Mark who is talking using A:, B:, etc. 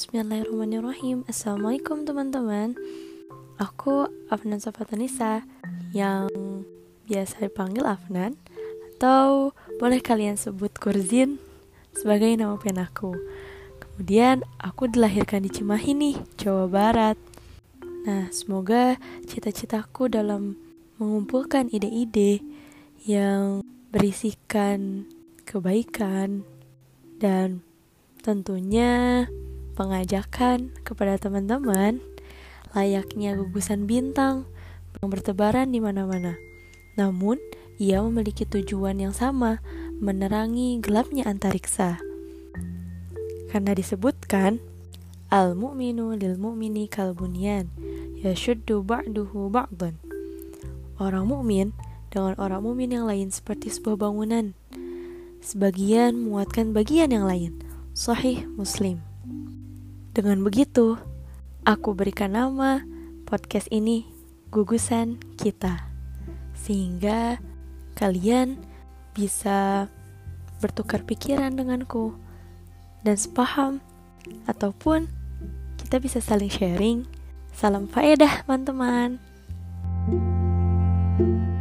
A: Bismillahirrahmanirrahim. Assalamualaikum teman-teman. Aku Afnan Safatanisa Yang biasa dipanggil Afnan Atau boleh kalian sebut Kurzin Sebagai nama penaku Kemudian aku dilahirkan di Cimahi nih, Jawa Barat. Nah semoga cita-citaku dalam mengumpulkan ide-ide Yang berisikan kebaikan dan tentunya pengajakan kepada teman-teman layaknya gugusan bintang yang bertebaran di mana-mana. Namun, ia memiliki tujuan yang sama, menerangi gelapnya antariksa. Karena disebutkan, Al-mu'minu lil mu'mini kalbunian, yashuddu ba'duhu ba'dan. Orang mukmin dengan orang mukmin yang lain seperti sebuah bangunan. Sebagian menguatkan bagian yang lain. Sahih Muslim. Dengan begitu, aku berikan nama podcast ini Gugusan Kita. Sehingga kalian bisa bertukar pikiran denganku dan sepaham ataupun kita bisa saling sharing. Salam faedah, teman-teman. thank you